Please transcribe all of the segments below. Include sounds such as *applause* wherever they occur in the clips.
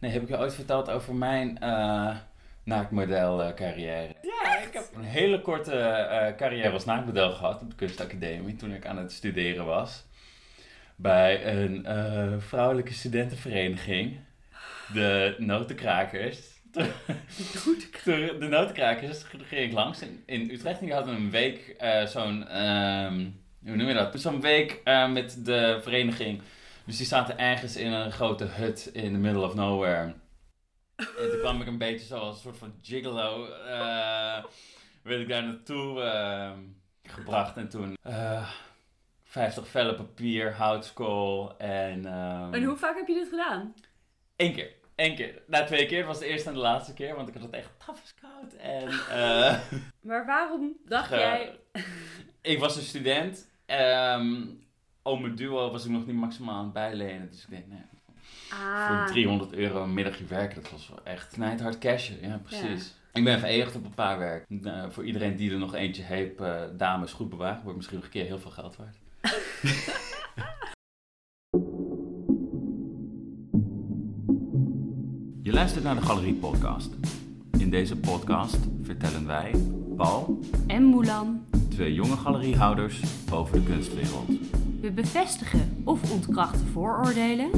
Nee, heb ik je ooit verteld over mijn uh, naaktmodel carrière? Ja, ik heb een hele korte uh, carrière als naaktmodel gehad op de kunstacademie toen ik aan het studeren was. Bij een uh, vrouwelijke studentenvereniging, de Notenkrakers. de notenkrakers ging ik langs in, in Utrecht en die hadden een week zo'n, um, hoe noem je dat? Zo'n week met de vereniging dus die zaten ergens in een grote hut in the middle of nowhere. En toen kwam ik een beetje zo als een soort van gigolo. Uh, werd ik daar naartoe uh, gebracht. En toen uh, 50 vellen papier, houtskool en... Um, en hoe vaak heb je dit gedaan? Eén keer. Eén keer. Na twee keer. was de eerste en de laatste keer. Want ik had het echt taf koud. En, *laughs* maar waarom dacht jij... ik was een student. Um, oh, mijn duo was ik nog niet maximaal aan het bijlenen. Dus ik denk, nee. Ah. Voor 300 euro een middagje werken, dat was wel echt knijt hard cashen. Ja, precies. Ik ben verenigd op een paar werk. Uh, voor iedereen die er nog eentje heeft, uh, dames, goed bewaard. Wordt misschien nog een keer heel veel geld waard. *laughs* Je luistert naar de Galerie Podcast. In deze podcast vertellen wij, Paul en Moelan, twee jonge galeriehouders over de kunstwereld. We bevestigen of ontkrachten vooroordelen.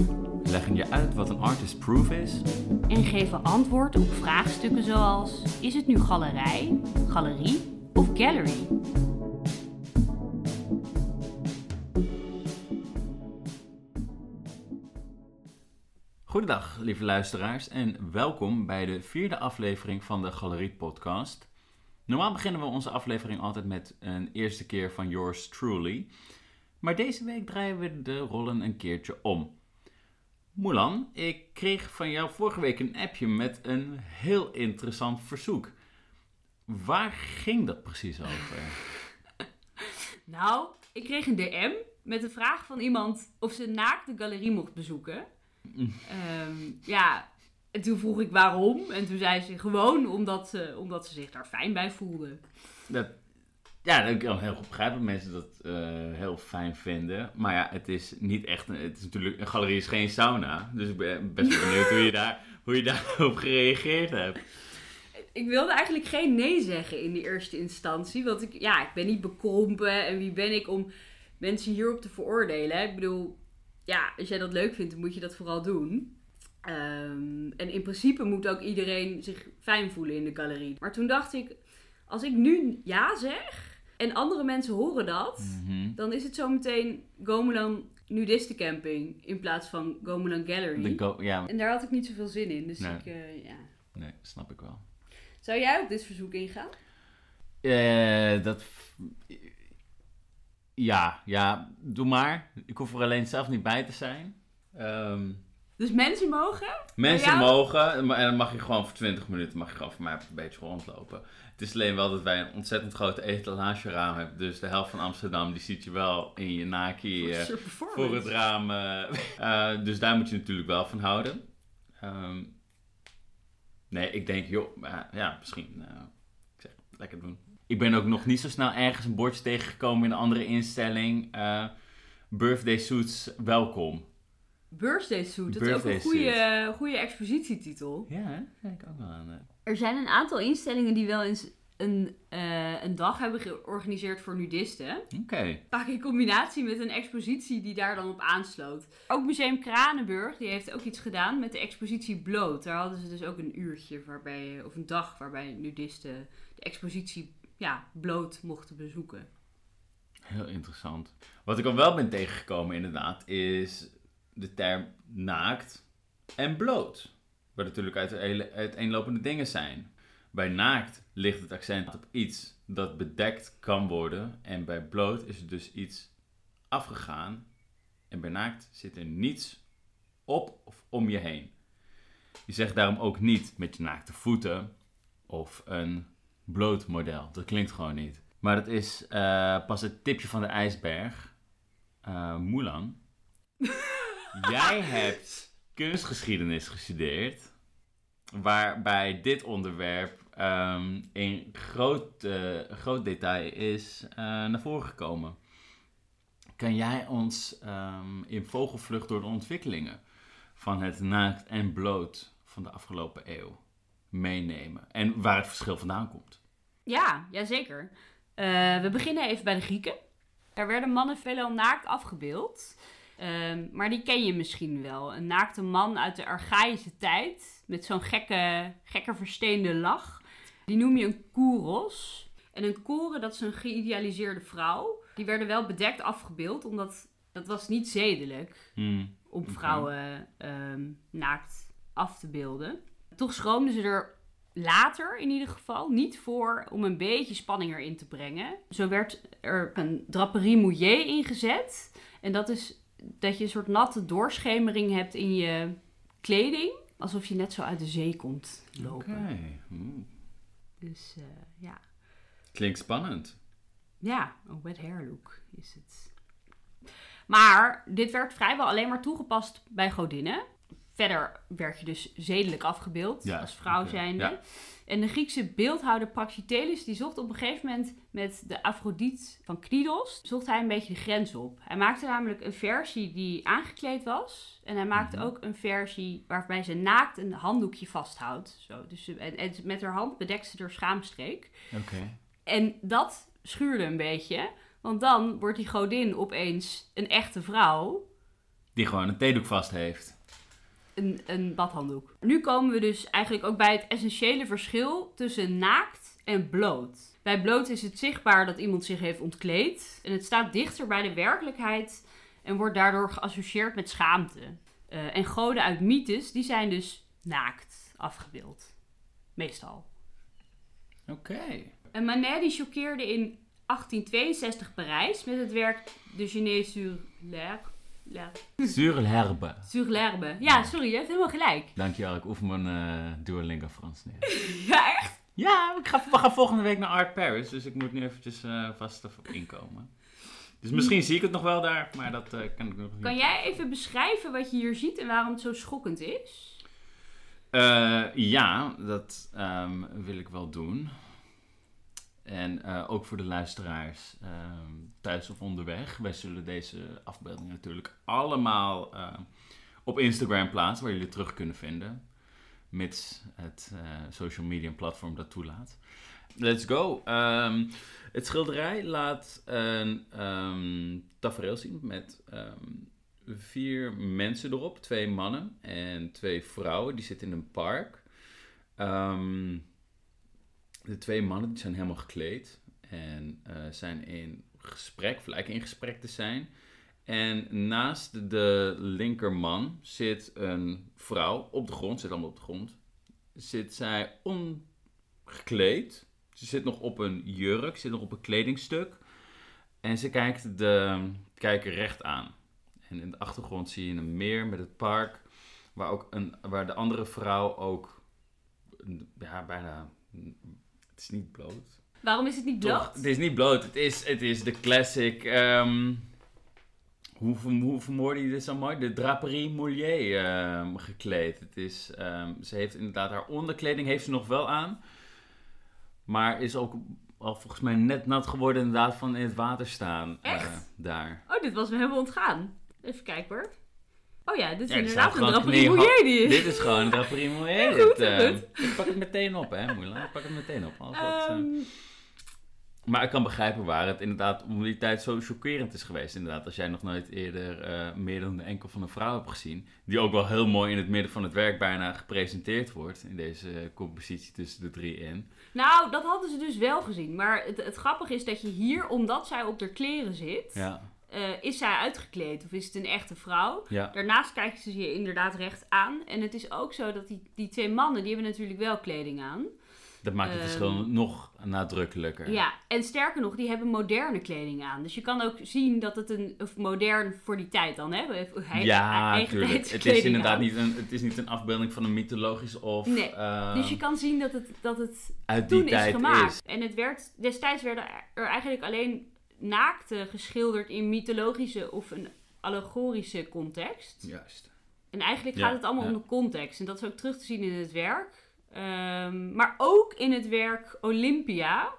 Leggen je uit wat een artist proof is. En geven antwoord op vraagstukken zoals: is het nu galerij, galerie of gallery? Goedendag, lieve luisteraars, en welkom bij de vierde aflevering van de Galerie Podcast. Normaal beginnen we onze aflevering altijd met een eerste keer van yours truly. Maar deze week draaien we de rollen een keertje om. Mulan, ik kreeg van jou vorige week een appje met een heel interessant verzoek. Waar ging dat precies over? *laughs* nou, ik kreeg een DM met de vraag van iemand of ze naakt de galerie mocht bezoeken. um, *laughs* ja, en toen vroeg ik waarom. En toen zei ze gewoon omdat ze, omdat ze zich daar fijn bij voelde. Dat ja, ik kan heel goed begrijpen dat mensen dat uh, heel fijn vinden. Maar ja, het is niet echt. Een, het is natuurlijk, een galerie is geen sauna. Dus ik ben best wel benieuwd hoe je, daar, *laughs* hoe je daarop gereageerd hebt. Ik wilde eigenlijk geen nee zeggen in de eerste instantie. Want ik, ja, ik ben niet bekrompen. En wie ben ik om mensen hierop te veroordelen? Ik bedoel, ja, als jij dat leuk vindt, dan moet je dat vooral doen. Um, en in principe moet ook iedereen zich fijn voelen in de galerie. Maar toen dacht ik, als ik nu ja zeg, en andere mensen horen dat, mhm. dan is het zometeen Gomelan nudistencamping in plaats van Gomelan Gallery. ja. En daar had ik niet zoveel zin in, dus nee. ik, uh, ja. Nee, snap ik wel. Zou jij op dit verzoek ingaan? Uh, dat... Ja, ja, doe maar. Ik hoef er alleen zelf niet bij te zijn. Um, dus mensen mogen? Mensen mogen. En dan mag je gewoon voor 20 minuten mag je gewoon voor mij een beetje rondlopen. Het is alleen wel dat wij een ontzettend grote etalageraam hebben. Dus de helft van Amsterdam die ziet je wel in je naki voor het raam. Uh, *laughs* dus daar moet je natuurlijk wel van houden. Um, nee, ik denk, joh, ja, misschien. ik zeg, lekker doen. Ik ben ook nog niet zo snel ergens een bordje tegengekomen in een andere instelling. birthday suits, welkom. Birthday Suit, dat is ook een goede, goede expositietitel. Ja, hè? denk ik ook wel aan. Eh. Er zijn een aantal instellingen die wel eens een, uh, een dag hebben georganiseerd voor nudisten. Oké. Okay. Vaak in combinatie met een expositie die daar dan op aansloot. Ook Museum Kranenburg, die heeft ook iets gedaan met de expositie Bloot. Daar hadden ze dus ook een uurtje waarbij, of een dag waarbij nudisten de expositie ja, bloot mochten bezoeken. Heel interessant. Wat ik al wel ben tegengekomen inderdaad, is de term naakt en bloot. Wat natuurlijk uiteenlopende dingen zijn. Bij naakt ligt het accent op iets dat bedekt kan worden. En bij bloot is het dus iets afgegaan. En bij naakt zit er niets op of om je heen. Je zegt daarom ook niet met je naakte voeten of een bloot model. Dat klinkt gewoon niet. Maar dat is uh, pas het tipje van de ijsberg. Uh, Mulan. *laughs* Jij hebt kunstgeschiedenis gestudeerd, waarbij dit onderwerp um, in groot, uh, groot detail is uh, naar voren gekomen. Kan jij ons um, in vogelvlucht door de ontwikkelingen van het naakt en bloot van de afgelopen eeuw meenemen. En waar het verschil vandaan komt. Ja, jazeker. Uh, we beginnen even bij de Grieken. Daar werden mannen veelal naakt afgebeeld. Ehm, maar die ken je misschien wel. Een naakte man uit de Archaïsche tijd. Met zo'n gekke, gekke versteende lach. Die noem je een kouros. En een koren, dat is een geïdealiseerde vrouw. Die werden wel bedekt afgebeeld, omdat dat was niet zedelijk Hmm. om vrouwen ehm, naakt af te beelden. Toch schroomden ze er later in ieder geval niet voor om een beetje spanning erin te brengen. Zo werd er een draperie mouillé ingezet. En dat is dat je een soort natte doorschemering hebt in je kleding. Alsof je net zo uit de zee komt Oké. lopen. Hmm. Dus eh, ja. Klinkt spannend. Ja, een wet hair look is het. Maar dit werd vrijwel alleen maar toegepast bij godinnen. Verder werd je dus zedelijk afgebeeld Ja, als vrouw oké, zijnde. ja. En de Griekse beeldhouder Praxiteles die zocht op een gegeven moment met de Afrodiet van Knidos, zocht hij een beetje de grens op. Hij maakte namelijk een versie die aangekleed was. En hij maakte Mhm. ook een versie waarbij ze naakt een handdoekje vasthoudt. Zo, dus en met haar hand bedekt ze haar schaamstreek. Oké. En dat schuurde een beetje. Want dan wordt die godin opeens een echte vrouw. Die gewoon een theedoek vast heeft. Een, een badhanddoek. Nu komen we dus eigenlijk ook bij het essentiële verschil tussen naakt en bloot. Bij bloot is het zichtbaar dat iemand zich heeft ontkleed. En het staat dichter bij de werkelijkheid en wordt daardoor geassocieerd met schaamte. Eh, en goden uit mythes, die zijn dus naakt afgebeeld. Meestal. Oké. En Manet die choqueerde in 1862 Parijs met het werk De Genèse sur l'herbe. L'herbe- Sur l'herbe. Sur l'herbe. Ja, sorry, je hebt helemaal gelijk. Dankjewel, ik oefen mijn eh Duolingo Frans neer. *laughs* Ja, echt? Ja, ik ga, we gaan volgende week naar Art Paris, dus ik moet nu eventjes eh, vast inkomen. Dus misschien zie ik het nog wel daar, maar dat eh, kan ik nog niet. Kan jij even beschrijven wat je hier ziet en waarom het zo schokkend is? Ja, dat ehm, wil ik wel doen. En eh, ook voor de luisteraars ehm, thuis of onderweg. Wij zullen deze afbeeldingen natuurlijk allemaal eh, op Instagram plaatsen, waar jullie het terug kunnen vinden. Mits het eh, social media platform dat toelaat. Let's go. Ehm, het schilderij laat een ehm tafereel zien met vier mensen erop. Twee mannen en twee vrouwen. Die zitten in een park. Ehm, de twee mannen die zijn helemaal gekleed. En eh, zijn in gesprek, of lijken in gesprek te zijn. En naast de linkerman zit een vrouw op de grond, zit allemaal op de grond. Zit zij ongekleed. Ze zit nog op een jurk, zit nog op een kledingstuk. En ze kijkt de kijker recht aan. En in de achtergrond zie je een meer met het park. Waar, ook een, waar de andere vrouw ook ja, bijna. Het is niet bloot. Waarom is het niet Toch? bloot? Het is niet bloot. Het is, het is de classic. ehm, hoe, hoe vermoorde je dit zo mooi? De draperie Moulier ehm, gekleed. Het is, ehm, ze heeft inderdaad haar onderkleding heeft ze nog wel aan. Maar is ook al volgens mij net nat geworden inderdaad van in het water staan. eh, daar. Oh, dit was me helemaal ontgaan. Even kijken hoor. Oh ja, dit is Ja, er inderdaad een draperie mouillé die is. Dit is gewoon een draperie. Heel Dit, goed, ehm, goed. ik pak het meteen op hè, Moela. Ik pak het meteen op. Als dat, eh, Ehm, Maar ik kan begrijpen waar het inderdaad om die tijd zo chockerend is geweest. Inderdaad, als jij nog nooit eerder eh, meer dan de enkel van een vrouw hebt gezien. Die ook wel heel mooi in het midden van het werk bijna gepresenteerd wordt. In deze compositie tussen de drie in. nou, dat hadden ze dus wel gezien. Maar het, het grappige is dat je hier, omdat zij op haar kleren zit, Ja, eh, is zij uitgekleed of is het een echte vrouw? ja. Daarnaast kijken ze je inderdaad recht aan. En het is ook zo dat die, die twee mannen, die hebben natuurlijk wel kleding aan. dat maakt het Ehm, verschil nog nadrukkelijker. Ja, en sterker nog, die hebben moderne kleding aan. Dus je kan ook zien dat het een, of modern voor die tijd dan, hè? Hij, ja, eigen tuurlijk. tijds Het is inderdaad aan. niet een, het is niet een afbeelding van een mythologisch of Nee, ehm, Dus je kan zien dat het, dat het uit die toen is tijd gemaakt. is. En het werd, destijds werden er eigenlijk alleen naakten geschilderd in mythologische of een allegorische context. Juist. En eigenlijk Ja, gaat het allemaal ja. om de context. En dat is ook terug te zien in het werk. Ehm, maar ook in het werk Olympia,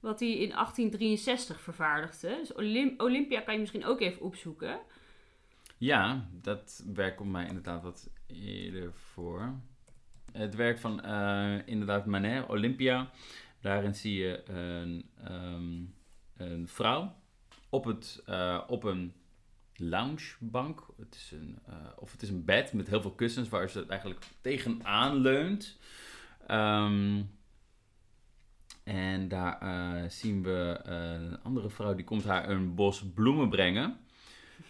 wat hij in 1863 vervaardigde. Dus Olym- Olympia kan je misschien ook even opzoeken. Ja, dat werk komt mij inderdaad wat eerder voor. Het werk van eh, inderdaad Manet, Olympia. Daarin zie je een, ehm, een vrouw op, het, eh, op een loungebank. Het is een, eh, of het is een bed met heel veel kussens waar ze eigenlijk tegenaan leunt. Ehm, en daar eh, zien we een andere vrouw die komt haar een bos bloemen brengen.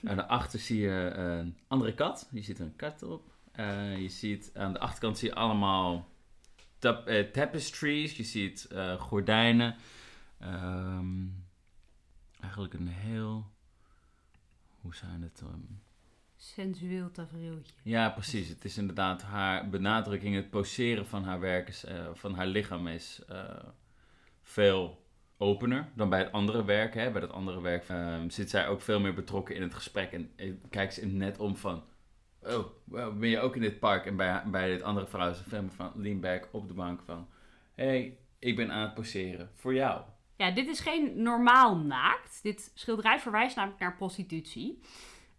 En daarachter zie je een andere kat. Je ziet een kat op. Je ziet aan de achterkant zie je allemaal tap- tapestries. Je ziet gordijnen. Ehm, eigenlijk een heel... Hoe zijn het? ehm, Sensueel tafereeltje. ja, precies. Het is inderdaad haar benadrukking, het poseren van haar werk, is, eh, van haar lichaam is eh, veel opener dan bij het andere werk. Hè. Bij dat andere werk ehm, zit zij ook veel meer betrokken in het gesprek en eh, kijkt ze net om van, oh, ben je ook in dit park? En bij, bij dit andere vrouw is veel meer van lean back op de bank van, hey, ik ben aan het poseren voor jou. Ja, dit is geen normaal naakt. Dit schilderij verwijst namelijk naar prostitutie.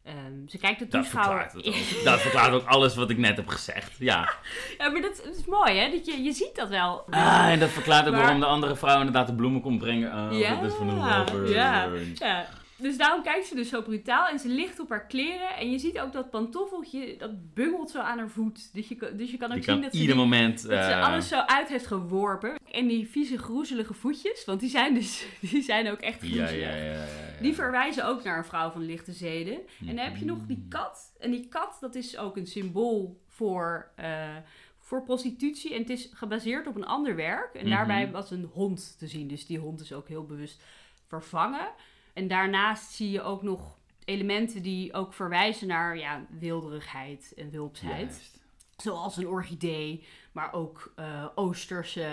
Ehm, ze kijkt de Dat toeschouwer... verklaart het ook. Dat verklaart ook alles wat ik net heb gezegd. Ja. *laughs* Ja, maar dat, dat is mooi, hè? Dat je, je ziet dat wel. Ah, en dat verklaart ook Maar- waarom de andere vrouw inderdaad de bloemen komt brengen. Oh, Ja, dat is van een lover. ja. Ja, dus daarom kijkt ze dus zo brutaal en ze ligt op haar kleren. En je ziet ook dat pantoffeltje, dat bungelt zo aan haar voet. Dus je, kan- dus je kan ook Je zien kan dat ze, ieder moment... dat ze eh, alles zo uit heeft geworpen. En die vieze groezelige voetjes, want die zijn dus *laughs* die zijn ook echt groezelig. ja, ja, ja, ja. Die verwijzen ook naar een vrouw van lichte zeden. En dan heb je nog Mm. die kat. En die kat, dat is ook een symbool voor, eh, voor prostitutie. En het is gebaseerd op een ander werk. En Mhm. daarbij was een hond te zien. Dus die hond is ook heel bewust vervangen. En daarnaast zie je ook nog elementen die ook verwijzen naar ja, wilderigheid en wulpsheid. Juist. Zoals een orchidee, maar ook eh, Oosterse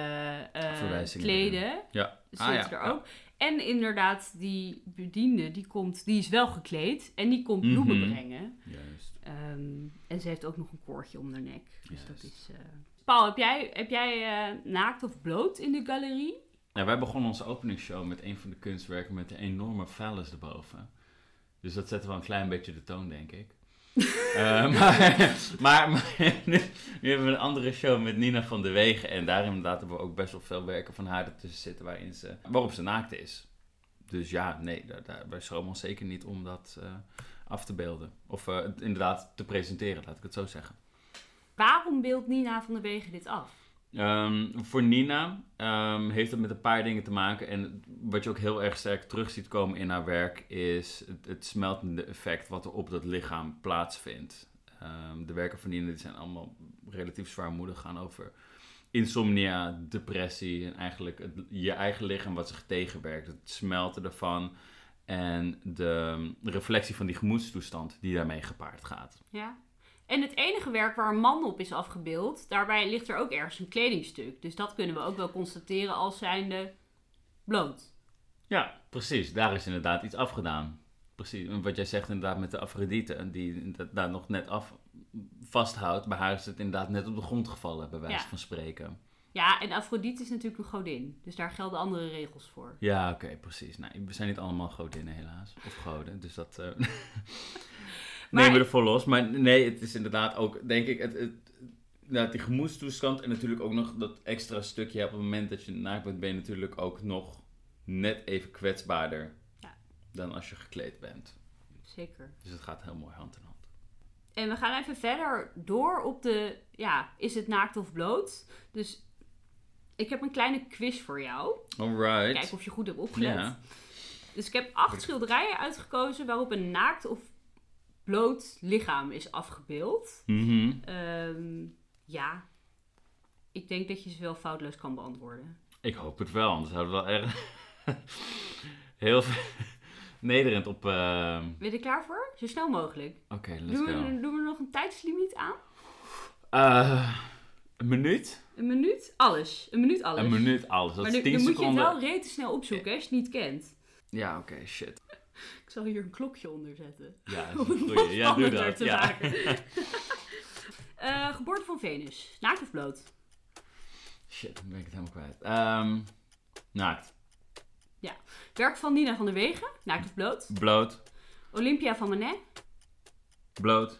eh, kleden Ja. zitten Ah, ja, er ja. ook. En inderdaad, die bediende, die, komt, die is wel gekleed en die komt bloemen Mhm. brengen. Juist. Ehm, en ze heeft ook nog een koordje om haar nek. Dus Juist. dat is... eh, Paul, heb jij, heb jij naakt of bloot in de galerie? Nou, wij begonnen onze openingsshow met een van de kunstwerken met een enorme phallus erboven. Dus dat zette wel een klein beetje de toon, denk ik. *laughs* Eh, *laughs* maar, maar, maar nu, nu hebben we een andere show met Nina van der Wegen. En daar inderdaad hebben we ook best wel veel werken van haar ertussen zitten waarin ze, waarop ze naakt is. Dus ja, nee, daar, daar, wij schromen ons zeker niet om dat eh, af te beelden. Of eh, inderdaad te presenteren, laat ik het zo zeggen. Waarom beeldt Nina van der Wegen dit af? Ehm, voor Nina ehm, heeft het met een paar dingen te maken. En wat je ook heel erg sterk terug ziet komen in haar werk, is het, smeltende effect wat er op dat lichaam plaatsvindt. Ehm, de werken van Nina die zijn allemaal relatief zwaarmoedig, gaan over insomnia, depressie en eigenlijk het, je eigen lichaam wat zich tegenwerkt. Het smelten ervan en de reflectie van die gemoedstoestand die daarmee gepaard gaat. Ja. En het enige werk waar een man op is afgebeeld, daarbij ligt er ook ergens een kledingstuk. Dus dat kunnen we ook wel constateren als zijnde bloot. Ja, precies. Daar is inderdaad iets afgedaan. Precies. En wat jij zegt inderdaad met de Afrodite, die dat daar nog net af vasthoudt. Bij haar is het inderdaad net op de grond gevallen, bij wijze Ja. van spreken. Ja, en Afrodite is natuurlijk een godin. Dus daar gelden andere regels voor. Ja, oké, precies. Nou, we zijn niet allemaal godinnen helaas. Of goden, dus dat eh *laughs* Maar- nemen we ervoor los. Maar nee, het is inderdaad ook, denk ik, het, het, nou, die gemoedstoestand en natuurlijk ook nog dat extra stukje. Op het moment dat je naakt bent, ben je natuurlijk ook nog net even kwetsbaarder Ja. dan als je gekleed bent. Zeker. Dus het gaat heel mooi hand in hand. En we gaan even verder door op de, ja, is het naakt of bloot? Dus ik heb een kleine quiz voor jou. Alright. Kijken of je goed hebt opgelet. Ja. Dus ik heb acht schilderijen uitgekozen waarop een naakt of bloot lichaam is afgebeeld. Mhm. Ehm, ja, ik denk dat je ze wel foutloos kan beantwoorden. Ik hoop het wel, anders zouden we wel erg *laughs* heel *laughs* nederend op. eh, Ben je er klaar voor? Zo snel mogelijk. Oké, let's Doen go. we, doen we nog een tijdslimiet aan? Eh, een minuut? Een minuut? Alles. Een minuut alles. Een minuut alles. Dat Maar is nu, 10 dan moet je het wel rete snel opzoeken als je het niet kent. Ja, oké, shit. *laughs* Ik zal hier een klokje onder zetten. Ja, dat is een. Ja, doe dat. te Ja. maken. *laughs* *laughs* Eh, geboorte van Venus. Naakt of bloot? Shit, dan ben ik het helemaal kwijt. Ehm, naakt. Werk van Nina van der Wegen. Naakt of bloot? Bloot. Olympia van Manet. Bloot.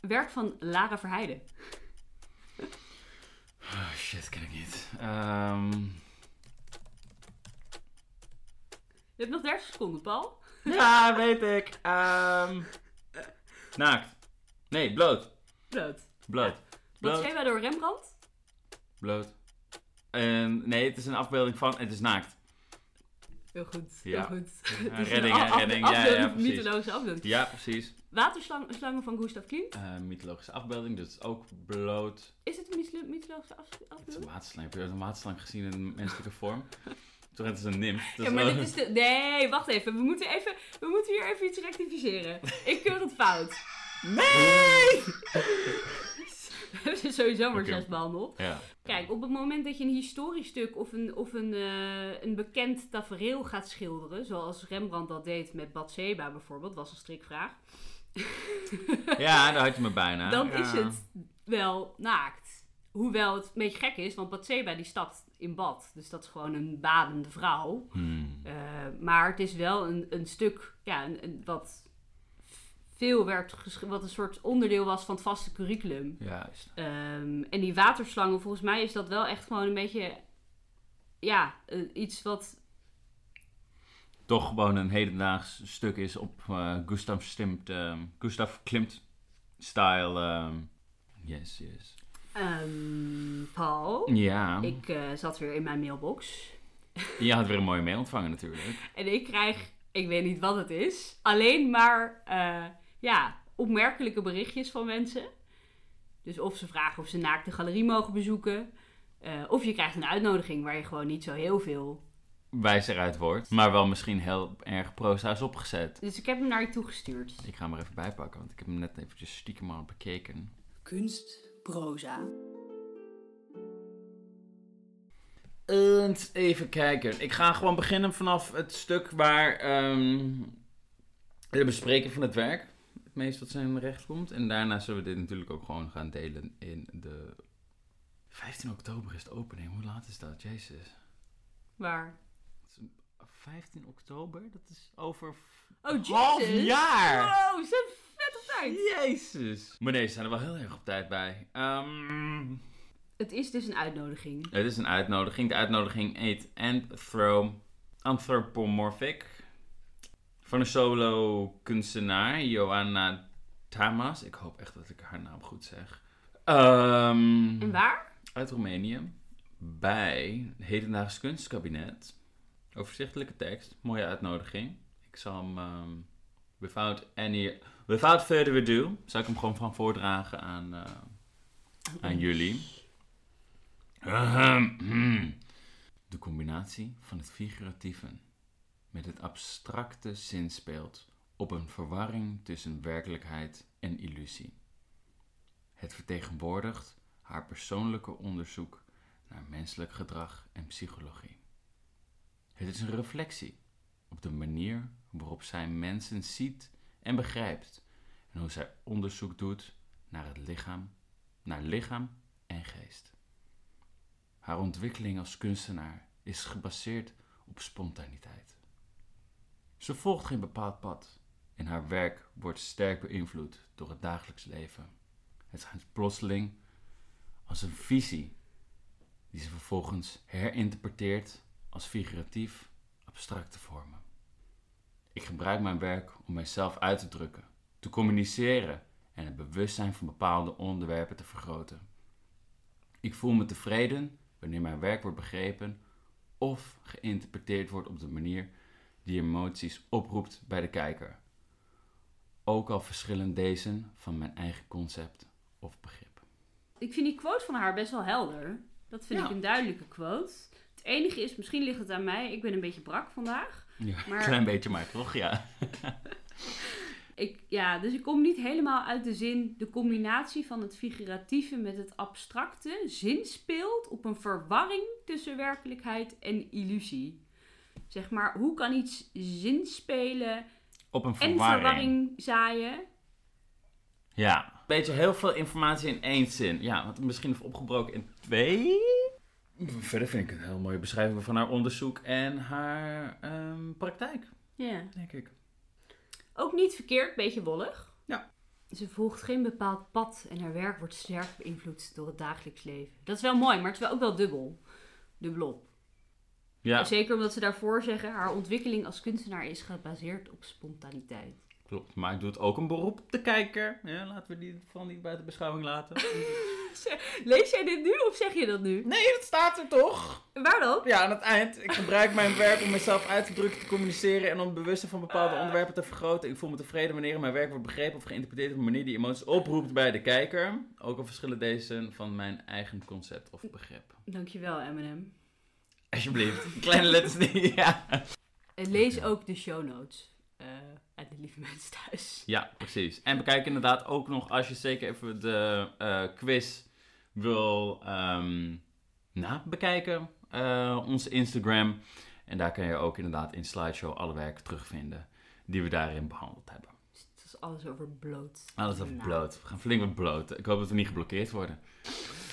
Werk van Lara Verheijden. Oh, shit, ken ik niet. Ehm, Je hebt nog 30 seconden, Paul. *laughs* ja, weet ik. Ehm, naakt. Nee, bloot. Bloot. Bloot. Wat schreef door Rembrandt? Bloot. En nee, het is een afbeelding van. Het is naakt. Heel goed, Ja. heel goed. Ja, redding, een hè, af- redding. Ja, ja, afbeelding, precies. mythologische afbeelding. Ja, precies. Waterslangen van Gustav Klimt. Eh, mythologische afbeelding, dus ook bloot. Is het een mytholo- mythologische af- Het is een afbeelding? waterslang. Heb je ooit een waterslang gezien in menselijke vorm? *laughs* Toch, het is een nimf. Ja, maar wel- dit is de... Nee, wacht even. We moeten, even. we moeten hier even iets rectificeren. Ik keur het fout. Nee! We *laughs* hebben sowieso maar zes behandeld. Ja. Kijk, op het moment dat je een historisch stuk of een, of een, eh, een bekend tafereel gaat schilderen, zoals Rembrandt dat deed met Bathseba bijvoorbeeld, was een strikvraag, ja, daar had je me bijna. dan Ja. is het wel naakt. Hoewel het een beetje gek is, want Bathseba die stapt in bad. Dus dat is gewoon een badende vrouw. Hmm. Eh, maar het is wel een, een stuk, ja, een, een- wat veel werd wat een soort onderdeel was van het vaste curriculum. Juist. Ehm, en die waterslangen, volgens mij is dat wel echt gewoon een beetje, ja, eh, iets wat, Toch gewoon een hedendaags stuk is op eh Gustav Klimt, ehm, Gustav Klimt style. ehm. yes, yes. Ehm, Paul, Ja, ik eh, zat weer in mijn mailbox *laughs* je had weer een mooie mail ontvangen natuurlijk. en ik krijg, ik weet niet wat het is, alleen maar, eh, ja, opmerkelijke berichtjes van mensen. Dus of ze vragen of ze naakt de galerie mogen bezoeken. eh, of je krijgt een uitnodiging waar je gewoon niet zo heel veel. Wijs eruit wordt, maar wel misschien heel erg proza's opgezet. Dus ik heb hem naar je toegestuurd. Ik ga hem er even bijpakken, want ik heb hem net eventjes stiekem al bekeken. Kunst, proza. Eens even kijken. Ik ga gewoon beginnen vanaf het stuk waar ehm de bespreking van het werk het meest tot zijn recht komt. En daarna zullen we dit natuurlijk ook gewoon gaan delen in de... 15 oktober is de opening. Hoe laat is dat? Jezus. Waar? 15 oktober? Dat is over Oh, een half jaar! Wow, ze tijd. Jezus! Maar nee, ze zijn er wel heel erg op tijd bij. Ehm, Het is dus een uitnodiging. Het is een uitnodiging. De uitnodiging heet Anthro Anthropomorphic. Van een solo kunstenaar, Joanna Tamas. Ik hoop echt dat ik haar naam goed zeg. Ehm, En waar? uit Roemenië. Bij het Hedendaags Kunstkabinet. Overzichtelijke tekst. Mooie uitnodiging. Ik zal hem... ehm, without any... Without further ado... Zal ik hem gewoon van voordragen aan, eh, aan jullie. Ahem, hmm. De combinatie van het figuratieve met het abstracte zinspeelt op een verwarring tussen werkelijkheid en illusie. Het vertegenwoordigt haar persoonlijke onderzoek naar menselijk gedrag en psychologie. Het is een reflectie op de manier waarop zij mensen ziet en begrijpt en hoe zij onderzoek doet naar het lichaam, naar lichaam en geest. Haar ontwikkeling als kunstenaar is gebaseerd op spontaniteit. Ze volgt geen bepaald pad en haar werk wordt sterk beïnvloed door het dagelijks leven. Het schijnt plotseling als een visie die ze vervolgens herinterpreteert als figuratief abstracte vormen. Ik gebruik mijn werk om mijzelf uit te drukken, te communiceren en het bewustzijn van bepaalde onderwerpen te vergroten. Ik voel me tevreden wanneer mijn werk wordt begrepen of geïnterpreteerd wordt op de manier die emoties oproept bij de kijker. Ook al verschillen deze van mijn eigen concept of begrip. Ik vind die quote van haar best wel helder. Dat vind Ja. ik een duidelijke quote. Het enige is, misschien ligt het aan mij, ik ben een beetje brak vandaag. Ja, Maar- een klein beetje maar toch, ja. *laughs* Ik, ja, dus ik kom niet helemaal uit de zin. De combinatie van het figuratieve met het abstracte zinspeelt op een verwarring tussen werkelijkheid en illusie. Zeg maar, hoe kan iets zinspelen Op een en verwarring. verwarring zaaien? Ja. Beetje heel veel informatie in één zin. Ja, want misschien even opgebroken in twee. Verder vind ik een heel mooie beschrijving van haar onderzoek en haar ehm, praktijk, Ja. denk ik. Ook niet verkeerd, beetje wollig. Ja. Ze volgt geen bepaald pad en haar werk wordt sterk beïnvloed door het dagelijks leven. Dat is wel mooi, maar het is wel ook wel dubbel. Dubbelop. Ja, Zeker omdat ze daarvoor zeggen, haar ontwikkeling als kunstenaar is gebaseerd op spontaniteit. Klopt. Maar ik doe het ook een beroep op de kijker. Ja, laten we die van niet buiten beschouwing laten. *laughs* Lees jij dit nu of zeg je dat nu? Nee, dat staat er toch? Waar dan? Ja, aan het eind. Ik gebruik mijn werk om mezelf uit te drukken, te communiceren en om het bewustzijn van bepaalde onderwerpen te vergroten. Ik voel me tevreden wanneer mijn werk wordt begrepen of geïnterpreteerd op een manier die emoties oproept bij de kijker. Ook al verschillen deze van mijn eigen concept of begrip. Dankjewel, Eminem. Alsjeblieft. Kleine letters niet. *laughs* Ja. En lees ook de show notes. De lieve mensen thuis. ja, precies. En bekijk inderdaad ook nog, als je zeker even de eh, quiz wil ehm na bekijken, eh, onze Instagram. En daar kan je ook inderdaad in slideshow alle werken terugvinden die we daarin behandeld hebben. Het is alles over bloot. Alles over Nou. bloot. We gaan flink wat bloot. Ik hoop dat we niet geblokkeerd worden.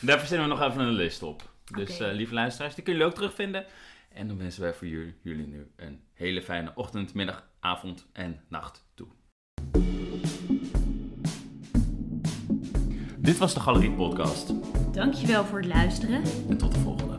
Daar verzinnen we nog even een list op. Dus Oké. eh, lieve luisteraars, die kunnen jullie ook terugvinden. En dan wensen wij voor jullie, nu een hele fijne ochtend, middag, avond en nacht toe. Dit was de Galerie Podcast. Dankjewel voor het luisteren. En tot de volgende.